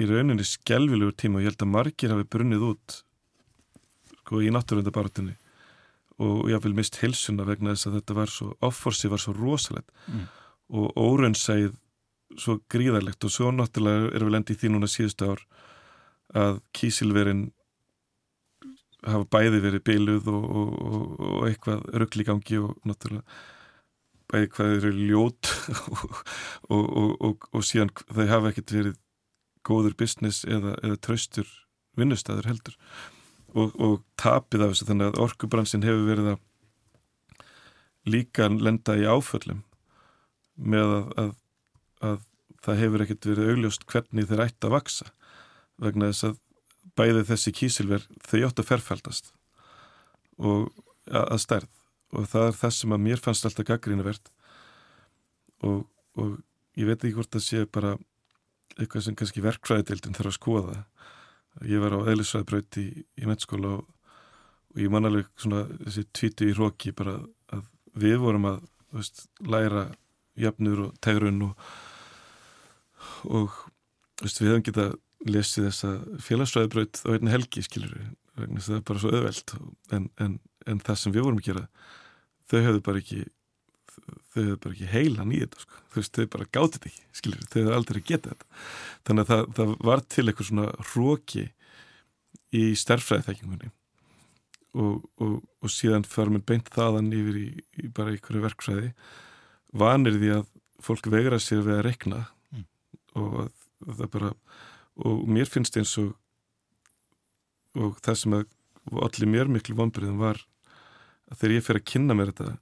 í rauninni skjálfilegur tíma og ég held að margir hafi brunnið út sko í náttúrundabartunni og ég vil mist hilsuna vegna þess að þetta var svo áforsi var svo rosalegt mm. og óraunsæð svo gríðarlegt og svo náttúrulega er við lendið því núna síðustu ár að kísilverin hafa bæði verið beiluð og, og, og eitthvað ruggli gangi og náttúrulega bæði hvað eru ljót [laughs] og, og síðan þau hafa ekkert verið góður business eða, eða traustur vinnustæður heldur. Og tapið af þessu þannig að orkubransin hefur verið að líka lenda í áföllum með að, að, að það hefur ekkert verið augljóst hvernig þeir ætti að vaksa vegna þess að bæði þessi kísilver þau átt að ferfældast og að stærð. Og það er það sem að mér fannst alltaf gaggrína verð og, og ég veit ekki hvort það sé bara eitthvað sem kannski verkfræðildin þarf að skoða. Ég var á eðlisfræðbröyti í, í mettskóla og, og ég man alveg svona þessi tvítu í hróki bara að við vorum að veist, læra jafnur og tegrun og, og veist, við hefum getað lesið þessa félagsfræðibraut á einn helgi skilur við, það er bara svo öðveld en, en, en það sem við vorum að gera þau höfðu bara ekki þau höfðu bara ekki heilan í þetta sko. þau, þau bara gátið þetta ekki, skilur þau höfðu aldrei getið þetta þannig að það, það var til eitthvað svona hróki í stærfræðiþekkingunni og, og, og síðan fara með beint þaðan yfir í, í bara einhverju verkfræði vanir því að fólk vegra sér við að rekna. Og það bara og mér finnst eins og og það sem að allir mér miklu vonbyrðin var að þegar ég fer að kynna mér þetta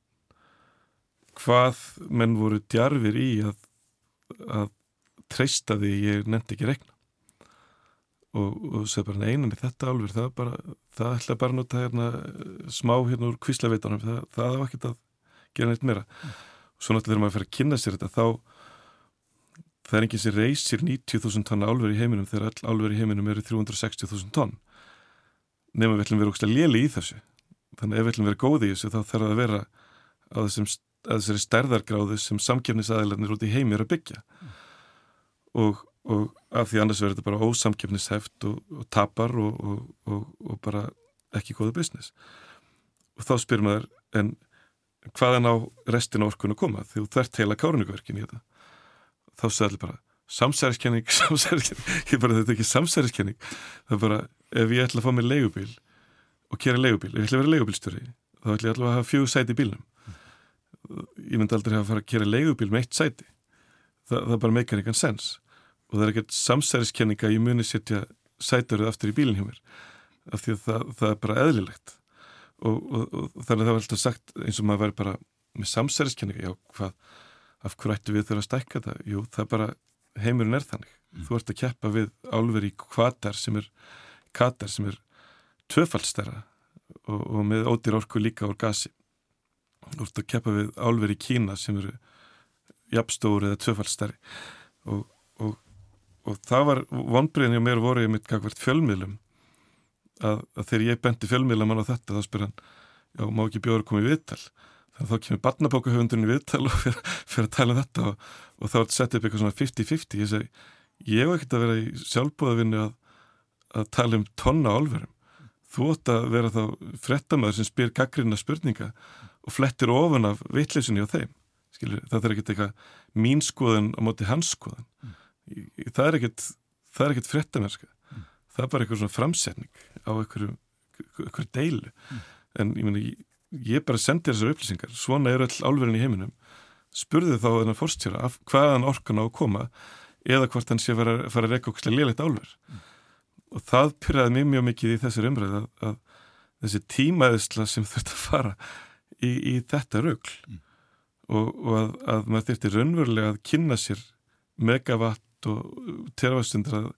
hvað menn voru djarfir í að, að treysta því ég nefndi ekki regna og, og segði bara einan í þetta alveg það, bara, það ætla bara að nota hérna, smá hérna úr kvíslaveitunum það, það var ekkert að gera neitt meira mm. og svo náttúrulega þegar maður fer að kynna sér þetta þá það er enginn sem reysir 90.000 tonna álverð í heiminum þegar all álverð í heiminum eru 360.000 tonn. Nema við ætlum að vera ógst að léli í þessu. Þannig ef við ætlum að vera góði í þessu þá þarf að vera á þessum að þessari stærðargráðu sem samkefnisaðilarnir út í heimi er að byggja. Og, og af því annars verður þetta bara ósamkefnisheft og, og tapar og, og bara ekki góða business. Og þá spyr maður en hvaðan á restin orkun að koma? Því þú þert heila kárunugverkin í þetta þá segir allir bara samsæriskenning, [laughs] samsæriskenning. Ég bara þetta er ekki samsæriskenning. Það er bara ef ég ætla að fá mig leigubíl og kera leigubíl, ef ég ætla að vera leigubílstjóri þá ætla ég alltaf að hafa fjög sæti í bílnum. Ég myndi aldrei hafa að fara að kera leigubíl með eitt sæti. Þa, það bara meikar einhvern sens. Og það er ekkert samsæriskenninga ég muni setja sætaröð aftur í bílinn hjá mér af því að það, það er bara eðlilegt. Og, og, og þannig að það var alltaf sagt eins og maður væri bara með samsæriskenninga já, hvað, af hverju ættu við þurfa að stækka það? Jú, það er bara, heimurinn er þannig. Mm. þú ert að keppa við álveri kvatar sem er, katar sem er tvöfaldstæra og, og með ódýr orku líka úr gasi. Þú ert að keppa við álveri í Kína sem eru jafnstóri eða tvöfaldstæri og, og, og það var vonbreiðin hjá mér voru ég mitt kakvert fjölmiðlum að, að þegar ég bendi fjölmiðlamann á þetta þá spyr hann, já má ekki bjóður í viðtal? að þá kemur barnabókahöfundurinn í viðtal og fyrir, fyrir að tala um þetta og, og þá er þetta sett upp eitthvað svona 50-50 ég segi, ég hef ekkert að vera í sjálfbúðavinni að, að tala um tonna álverum þú ótt að vera þá frettamöður sem spyr gaggrina spurninga og flettir ofan af vittlesinni á þeim Skilur, það er ekkert eitthvað mín skoðun á móti hans skoðun mm. það er ekkert það er ekkert frettamerska mm. það er bara eitthvað svona framsetning á eitthvað deilu mm. en ég meni, ég bara sendi þessar upplýsingar svona eru all álverðin í heiminum spurði þá þennan fórstjóra af hvaðan orkan á að koma eða hvort hann sé að fara, að reyka okkur lélægt álverð mm. og það pyrraði mér mjög mikið í þessar umræð að, að þessi tímaðisla sem þurft að fara í, í þetta rögl mm. og, og að, að maður þurfti raunverulega að kynna sér megavatt og terafastundur að,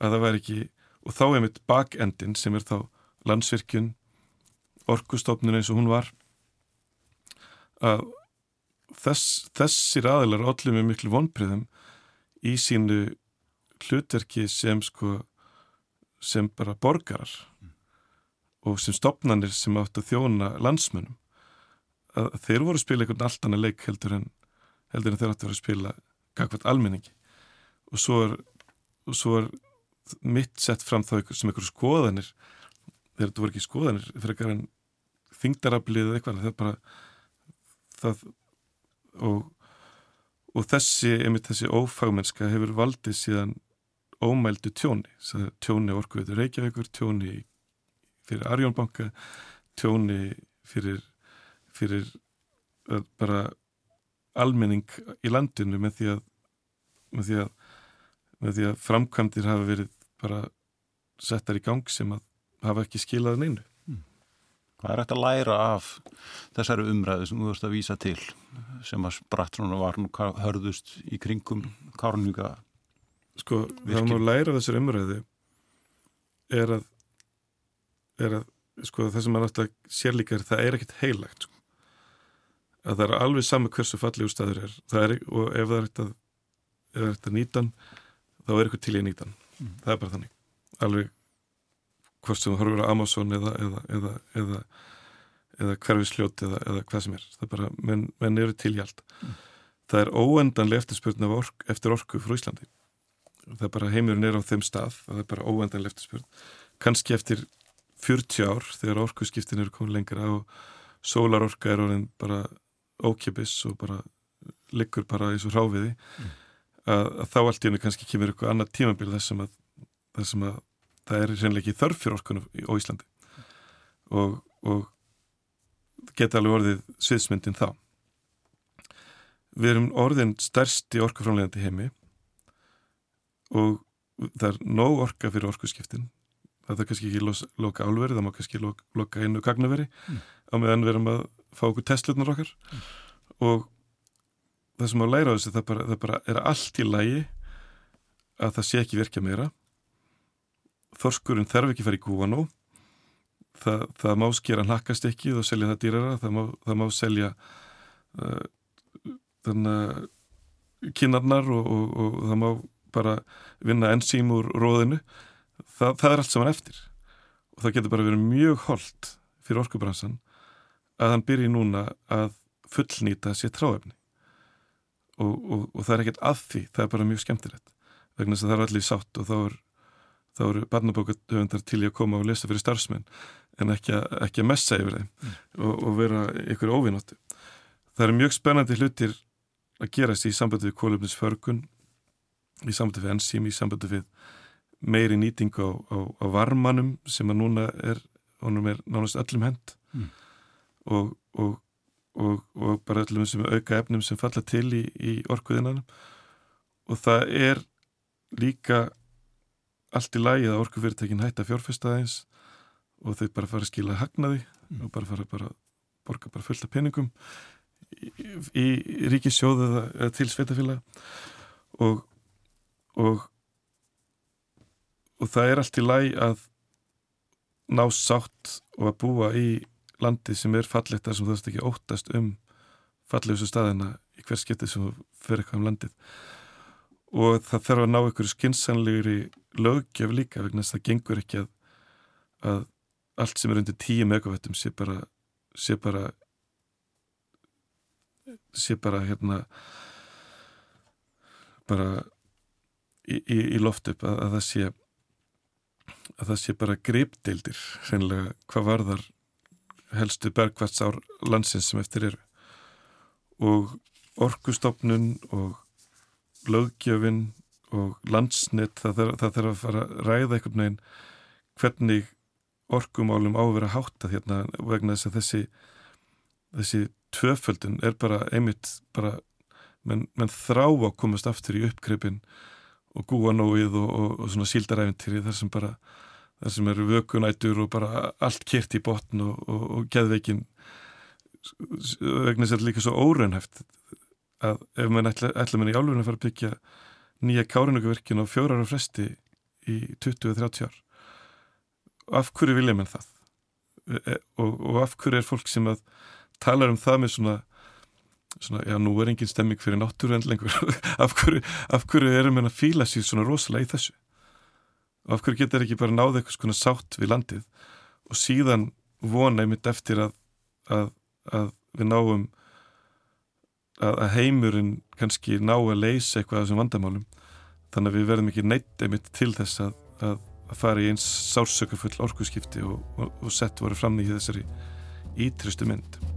að það væri ekki og þá er mitt bakendin sem er þá landsvirkjun orkustofnun eins og hún var að þess, þessir aðilar allir með miklu vonbriðum í sínu hlutverki sem sko sem bara borgarar mm. og sem stopnarnir sem átt að þjóna landsmönnum að þeir voru að spila einhvern allt annað leik heldur en, heldur en þeir átti að vera að spila gagvært almenningi og svo er, og svo er mitt sett fram þá sem einhverju skoðanir þegar þetta voru ekki skoðanir eitthvað en þingdarablið eða eitthvað það bara það og, og þessi einmitt þessi ófagmennska hefur valdið síðan ómældu tjóni. Tjóni orkuður Reykjavíkur tjóni fyrir Arjónbanka tjóni fyrir fyrir bara almenning í landinu með því að með því að, að framkvæmdir hafa verið bara settar í gang sem að hafa ekki skilað neinu. Hmm. Hvað er eftir að læra af þessari umræðu sem þú þurfst að vísa til sem að Brattrún var nú hörðust í kringum Kárnvíka Sko, það er nú að læra þessari umræðu er að, er að sko, það sem er náttúrulega sérlíkar, það er ekkit heilagt sko að það er alveg saman hversu fallið úr staður er, er og ef það er ekkert að nýta þá er eitthvað til í að nýta mm. það er bara þannig alveg hvort sem þú horfur á Amazon eða eða, eða, eða, eða hverfisljót eða hvað sem er það er bara, menn, menn eru til í allt mm. það er óendanlega eftirspurn ork, eftir orku frá Íslandi það er bara heimurinn er á þeim stað það er bara óendanlega eftirspurn kannski eftir 40 ár þegar orkuskiptin eru komið lengra og sólarorka er orðin bara ókipis og bara liggur bara eins og ráfiði mm. að, að þá allt í hennu kannski kemur eitthvað annað tímabil þessum að, þessum að það er reynilega ekki þörf fyrir orkunum á Íslandi. Og, og geta alveg orðið sviðsmyndin þá. Við erum orðin stærsti orkuframlegandi heimi og það er nóg orka fyrir orkuskiptin. Það er kannski ekki loka álveri, það má kannski loka, loka einu gagnaveri mm. á meðan við erum að fá okkur testlunar okkar. Mm. og það sem á að læra á þessu það bara, það bara er allt í lægi að það sé ekki virkja meira þorskurinn þarf ekki að fara í gúanó það, það má skera nakast ekki og selja það dýrara. Það má, það má selja uh, þannig kynarnar og, og, og það má bara vinna enzím úr róðinu. Það, það er allt saman eftir. Og það getur bara verið mjög holdt fyrir orkubransan að hann byrji núna að fullnýta sér tráefni og, og, og það er ekkert að því. Það er bara mjög skemmtilegt. Vegna þess að það er allir sátt og þá er þá eru barnabókahöfundar til í að koma og lesa fyrir starfsmenn en ekki að, ekki að messa yfir þeim mm. og, og vera ykkur óvinnáttu. Það eru mjög spennandi hlutir að gerast í sambandi við kólöfnisförgun, í sambandi við enzím, í sambandi við meiri nýting á, á, á varmanum sem að núna er, er nánast öllum hend mm. og, og, og bara öllum sem auka efnum sem falla til í, í orkuðinanum og það er líka allt í lagi að orkufyrirtekin hætta fjárfestaðins og þau bara fara að skila hagnaði mm. og bara fara að borga bara fullt af peningum í, í, ríkissjóðu eða, til sveitafélag og, og og það er allt í lagi að ná sátt og að búa í landi sem er fallegt þar sem þú þarfst ekki óttast um fallegustu staðina í hvers getið sem þú fer eitthvað um landið og það þarf að ná ykkur skinsanlegri löggjaf líka vegna þess að það gengur ekki að, að allt sem er undir 10 megavættum sé bara sé bara sé bara hérna bara í, í, í loft upp að, að það sé að það sé bara greipdeildir sennilega hvað varðar helstu bergvætsár landsins sem eftir eru. Og orkustofnun og löggjöfin og landsnitt það þarf að fara að ræða einhvern veginn hvernig orkumálum á að vera hátta hérna vegna þess að þessi þessi tvöföldun er bara einmitt bara menn, menn þrá að komast aftur í uppgripin og gúanóið og, og, og svona síldaræfintýri þar sem bara þar sem eru vökunætur og bara allt kert í botn og, og geðveikin vegna þess að þetta er líka svo óreinhæft að ef maður ætla, ætla mann í álunum að fara að byggja nýja kárinökuverkin á fjórar á fresti í 20-30 ár af hverju vilja mann það? E, e, og, og af hverju er fólk sem að tala um það með svona, svona já nú er engin stemming fyrir náttúruend lengur. [laughs] Af hverju, hverju erum við að fíla sér svona rosalega í þessu? Og af hverju getur ekki bara náða eitthvað svona sátt við landið og síðan vona einmitt eftir að, að, að við náum að heimurinn kannski ná að leysa eitthvað af þessum vandamálum. Þannig að við verðum ekki neitt einmitt til þess að, að, að fara í eins sársökafull orkuskipti og, og, og sett voru fram í þessari ítrystu mynd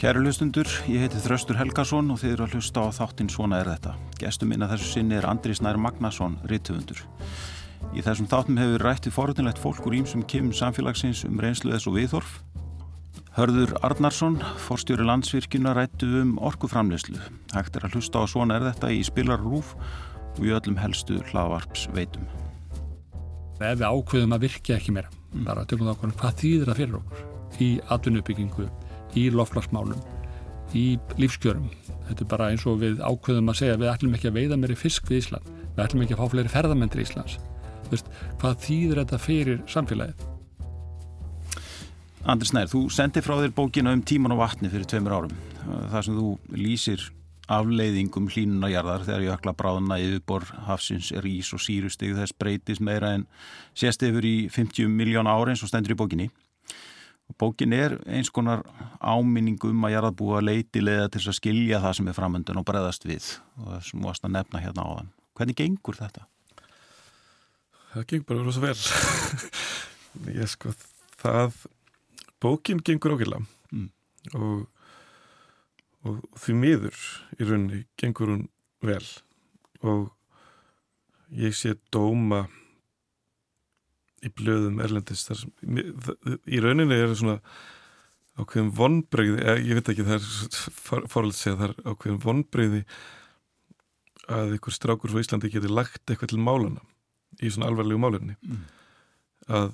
Kæru hlustundur, ég heiti Þraustur Helgason og þið eru að hlusta á þáttinn Svona er þetta. Gestur minna þessu sinni er Andri Snær Magnason, rittufundur. Í þessum þáttum hefur rættið forðunlegt fólk úr ímsum kemum samfélagsins um reynslu þess og viðhorf. Hörður Arnarsson, forstjóri landsvirkjuna, rættu um orkuframleyslu. Hægt er að hlusta á Svona er þetta í spilarrúf og í öllum helstu hlaðvarps veitum. Ef við ákveðum að virka ekki meira, bara til og með hvað þýðir það fyrir okkur í atvinnuppbyggingu í loflagsmálum, í lífskjörum. Þetta er bara eins og við ákveðum að segja við ætlum ekki að veiða meiri fisk við Ísland, við ætlum ekki að fá fleiri ferðamendur í Íslands. Veist, hvað þýður þetta fyrir samfélagið? Andri Snær, þú sendi frá þér bókina um tíman og vatni fyrir tveimur árum. Það sem þú lýsir afleiðingum hlínunarjarðar þegar jökla bráðna yfirbor hafsins er ís og sírusteg þess breytis meira en sést yfir í 50 miljón ári eins og stendur í bókinni. Bókin er eins konar áminning um að jarðabúa leiti leða til að skilja það sem er framöndun og breðast við og það sem múast að nefna hérna á þann. Hvernig gengur þetta? Það gengur bara rosa vel. [laughs] Ég sko það, bókin gengur ákveðlega mm. og, og því miður í rauninni gengur hún vel og ég sé dóma í blöðum erlendist þar, í rauninni er það svona ákveðin vonbreyði ég veit ekki það er fórhald að segja það er ákveðin vonbreyði að einhver strákur frá Íslandi geti lagt eitthvað til málana í svona alvarlegu málunni mm. að,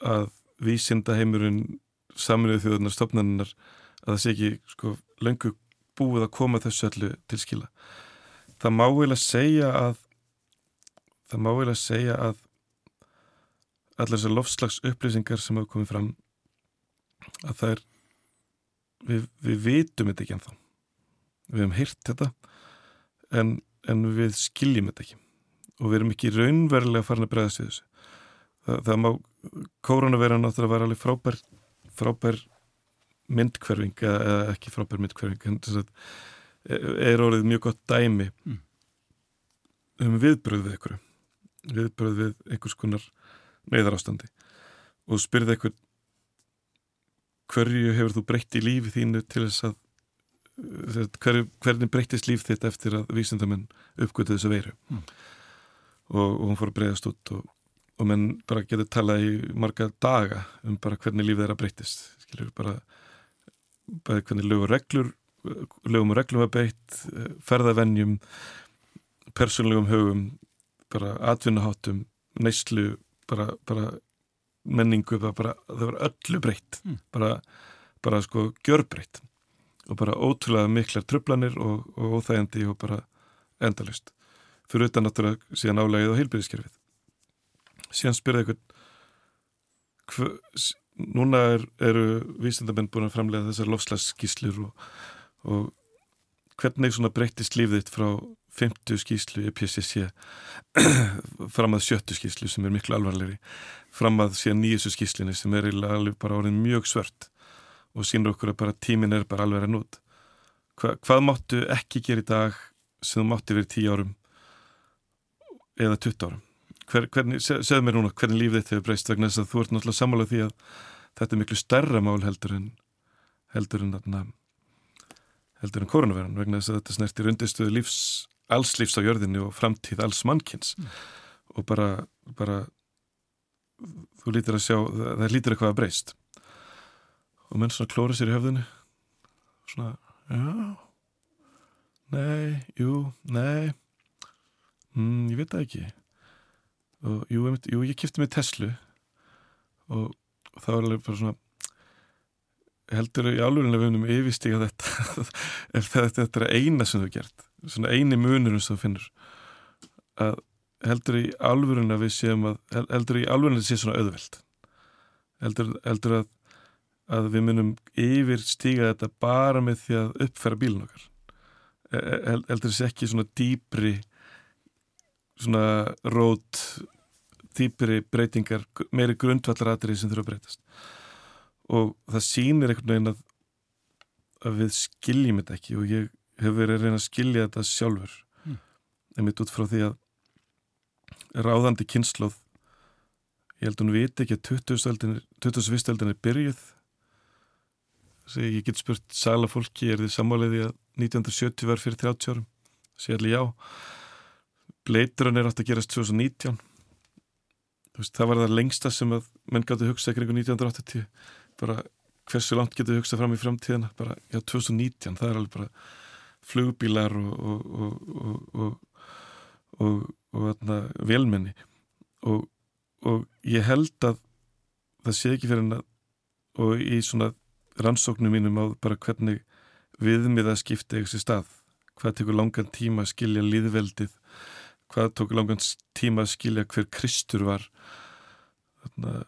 að vísinda heimurinn saminuðu þjóðunar stofnaninnar að það sé ekki sko löngu búið að koma þessu allu til skila það má að segja að það má að segja að allar þessar lofslags upplýsingar sem hafa komið fram að það er við, við vitum þetta ekki ennþá. Við hefum heyrt þetta en, en við skiljum þetta ekki. Og við erum ekki raunverulega farin að bregðast við þessu. Það, það má, koronaveira náttúrulega var alveg frábær frábær myndkverfing eða, ekki frábær myndkverfing en þess að er orðið mjög gott dæmi mm. um viðbröð við einhverju. Viðbröð við einhvers konar neyðarástandi og spyrði einhvern hverju hefur þú breytt í lífi þínu til þess að hver, hvernig breyttist líf þitt eftir að vísindamenn uppgötu þessu veiru mm. og, og hún fór að breyðast út og, og menn bara getur talað í marga daga um bara hvernig líf þeirra breyttist skilur bara, bara hvernig lögur reglur lögum og reglum að beitt, ferðavennjum, persónlegum högum, bara atvinnuháttum, neyslu, bara, bara menningu, bara, það var öllu breytt, mm. bara, bara sko gjörbreytt og bara ótrúlega miklar tröflanir og, og óþægandi og bara endalust. Fyrir utan náttúrulega síðan álægið og heilbyrðiskerfið. Síðan spyrði eitthvað, núna er, eru vísendamenn búin að framlega þessar lofslagsskíslur og og hvernig svona breytist lífið þitt frá 50 skíslu í PCC [clears throat] fram að 70 skíslu sem er miklu alvarlegri fram að síðan nýjusu skíslinu sem er alveg bara orðin mjög svört og sínur okkur að bara tímin er bara alveg að nút Hva, hvað máttu ekki gera í dag sem þú mátti verið 10 árum eða 20 árum? Hver, hvernig, segð mér núna hvernig lífið þitt hefur breyst vegna þess að þú ert náttúrulega sammálað því að þetta er miklu stærra mál heldur en heldur en heldur en koronaværan vegna þess að þetta snertir undirstöðu lífs, alls lífs á jörðinni og framtíð alls mannkins mm. og bara, bara þú lítir að sjá, það, lítir eitthvað að breyst. Og menn svona klóra sér í höfðinu. Svona, já nei, jú, nei mm, ég veit það ekki. Og jú, ég, jú, ég kipti mig Tesla. Og, og það var alveg bara svona heldur í að við vunum yfirstíka þetta. [laughs] Ef þetta er eina sem þú gert svona eini munur sem þú finnur. Að heldur í álurinn að við séum að heldur í álurinn að þetta sé svona auðveld heldur, heldur að að við munum yfirstíka þetta bara með því að uppfæra bílun okkar. E, e, heldur þessi ekki svona dýbri svona rót dýbri breytingar meiri grundvallaratri sem þurfa að breytast. Og það sýnir einhvern veginn að, að við skiljum þetta ekki og ég hef verið að reyna að skilja þetta sjálfur. Mm. en mitt út frá því að ráðandi kynnslóð ég held að hún viti ekki að 2001. öldin er byrjuð. Þessi, ég get spurt sæla fólki, er þið sammáliði að 1970 var fyrir 30 árum? Sér já. Bleiturinn er átt að gerast 2019 veist, það var það lengsta sem að menn gáttu hugsa ykkur 1980 bara hversu langt getur við hugsað fram í framtíðina? Bara, já, 2019, það er alveg bara flugbílar og og, og, og, og velmenni ég held að það sé ekki fyrir að og í svona rannsóknum mínum á bara hvernig viðmiða skipti eitthvað stað, hvað tekur langan tíma að skilja líðveldið hvað tók langan tíma að skilja hver Kristur var? Þarna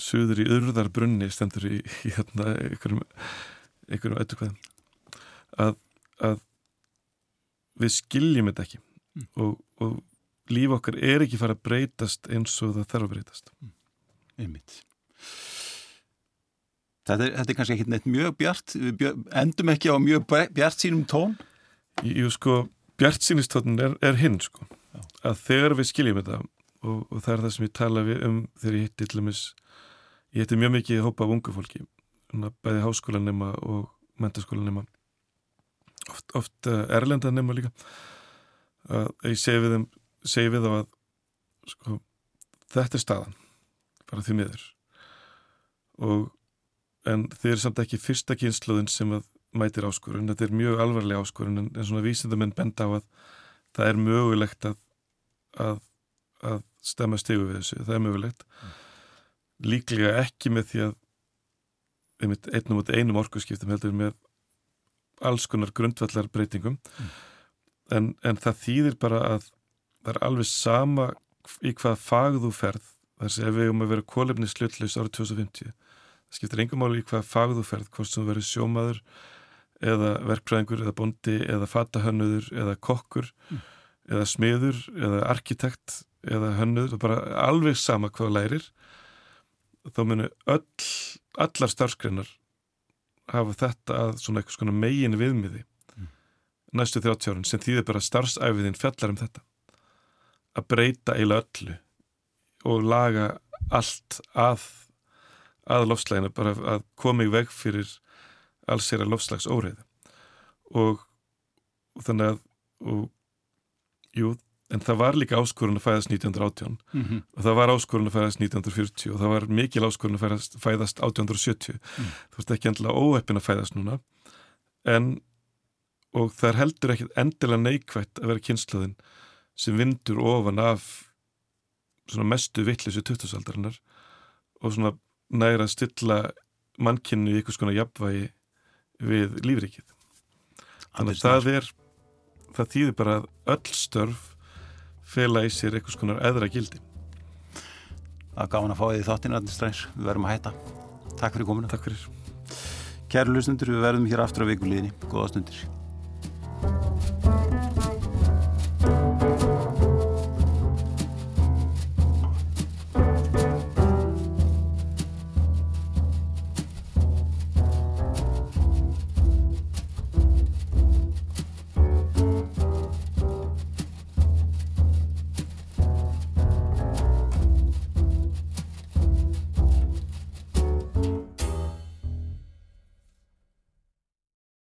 söður í öðruðarbrunni stendur í, í hérna einhverjum öllukvæðum að, að við skiljum þetta ekki. Mm. og, og líf okkar er ekki fara að breytast eins og það þarf að breytast. Mm. einmitt. Þetta er, þetta er kannski ekki neitt mjög bjart. Endum ekki á mjög bjart sínum tón. Jú sko, bjart sínustónin er, er hinn sko. Já. að þegar við skiljum þetta og, og það er það sem ég tala um þegar ég hitti til dæmis ég hitti mjög mikið hópa af ungu fólki bæði háskólanema og mentaskólanema oft, oft uh, erlendanema líka að ég segi við þeim segi við að sko, þetta er staðan bara því miður. Og en þeir eru samt ekki fyrsta kynsluðin sem að mætir áskorun, þetta er mjög alvarlega áskorun en, en svona vísindamenn benda á að það er mögulegt að að, að stemma stegu við þessu, það er mögulegt. Mm líklega ekki með því að einnum út einum orkuskiptum heldur með alls konar grundvallar breytingum mm. en, en það þýðir bara að það er alveg sama í hvað fag þú ferð þar sem við um að vera kólefni slutleis árið 2050 skiptir engum máli í hvað fag þú ferð, hvort sem þú verður sjómaður eða verkfræðingur eða bondi eða fatahönnuður eða kokkur mm. eða smiður eða arkitekt eða hönnuður, bara alveg sama hvað lærir þá munir öll, allar starfskreinar hafa þetta að svona eitthvað svona megin viðmiði mm. næstu 30 árin sem þýðir bara starfsæfiðin fjallar um þetta að breyta eiginlega öllu og laga allt að að lofslægina, bara að koma í veg fyrir alls er að lofslags óreið og, og þannig að og, jú, en það var líka áskorun að fæðast 1918 mm -hmm. og það var áskorun að fæðast 1940 og það var mikil áskorun að fæðast, fæðast 1870 mm. þú veist ekki endilega óeppin að fæðast núna. En og það er heldur ekkit endilega neikvægt að vera kynnslöðin sem vindur ofan af svona mestu vittlisu 2000-aldarinnar og svona næra að stilla mannkynnu í einhvers konar jafnvægi við lífrikið þannig að það er það þýðir bara að öll störf fela í sér eitthvað skonar eðra gildi. Það er gáðan að fá því þáttinn Arnistræns, við verðum að hætta. Takk fyrir komuna. Takk fyrir. Kæru lusnundur, við verðum hér aftur á vikulíðinni Góða stundir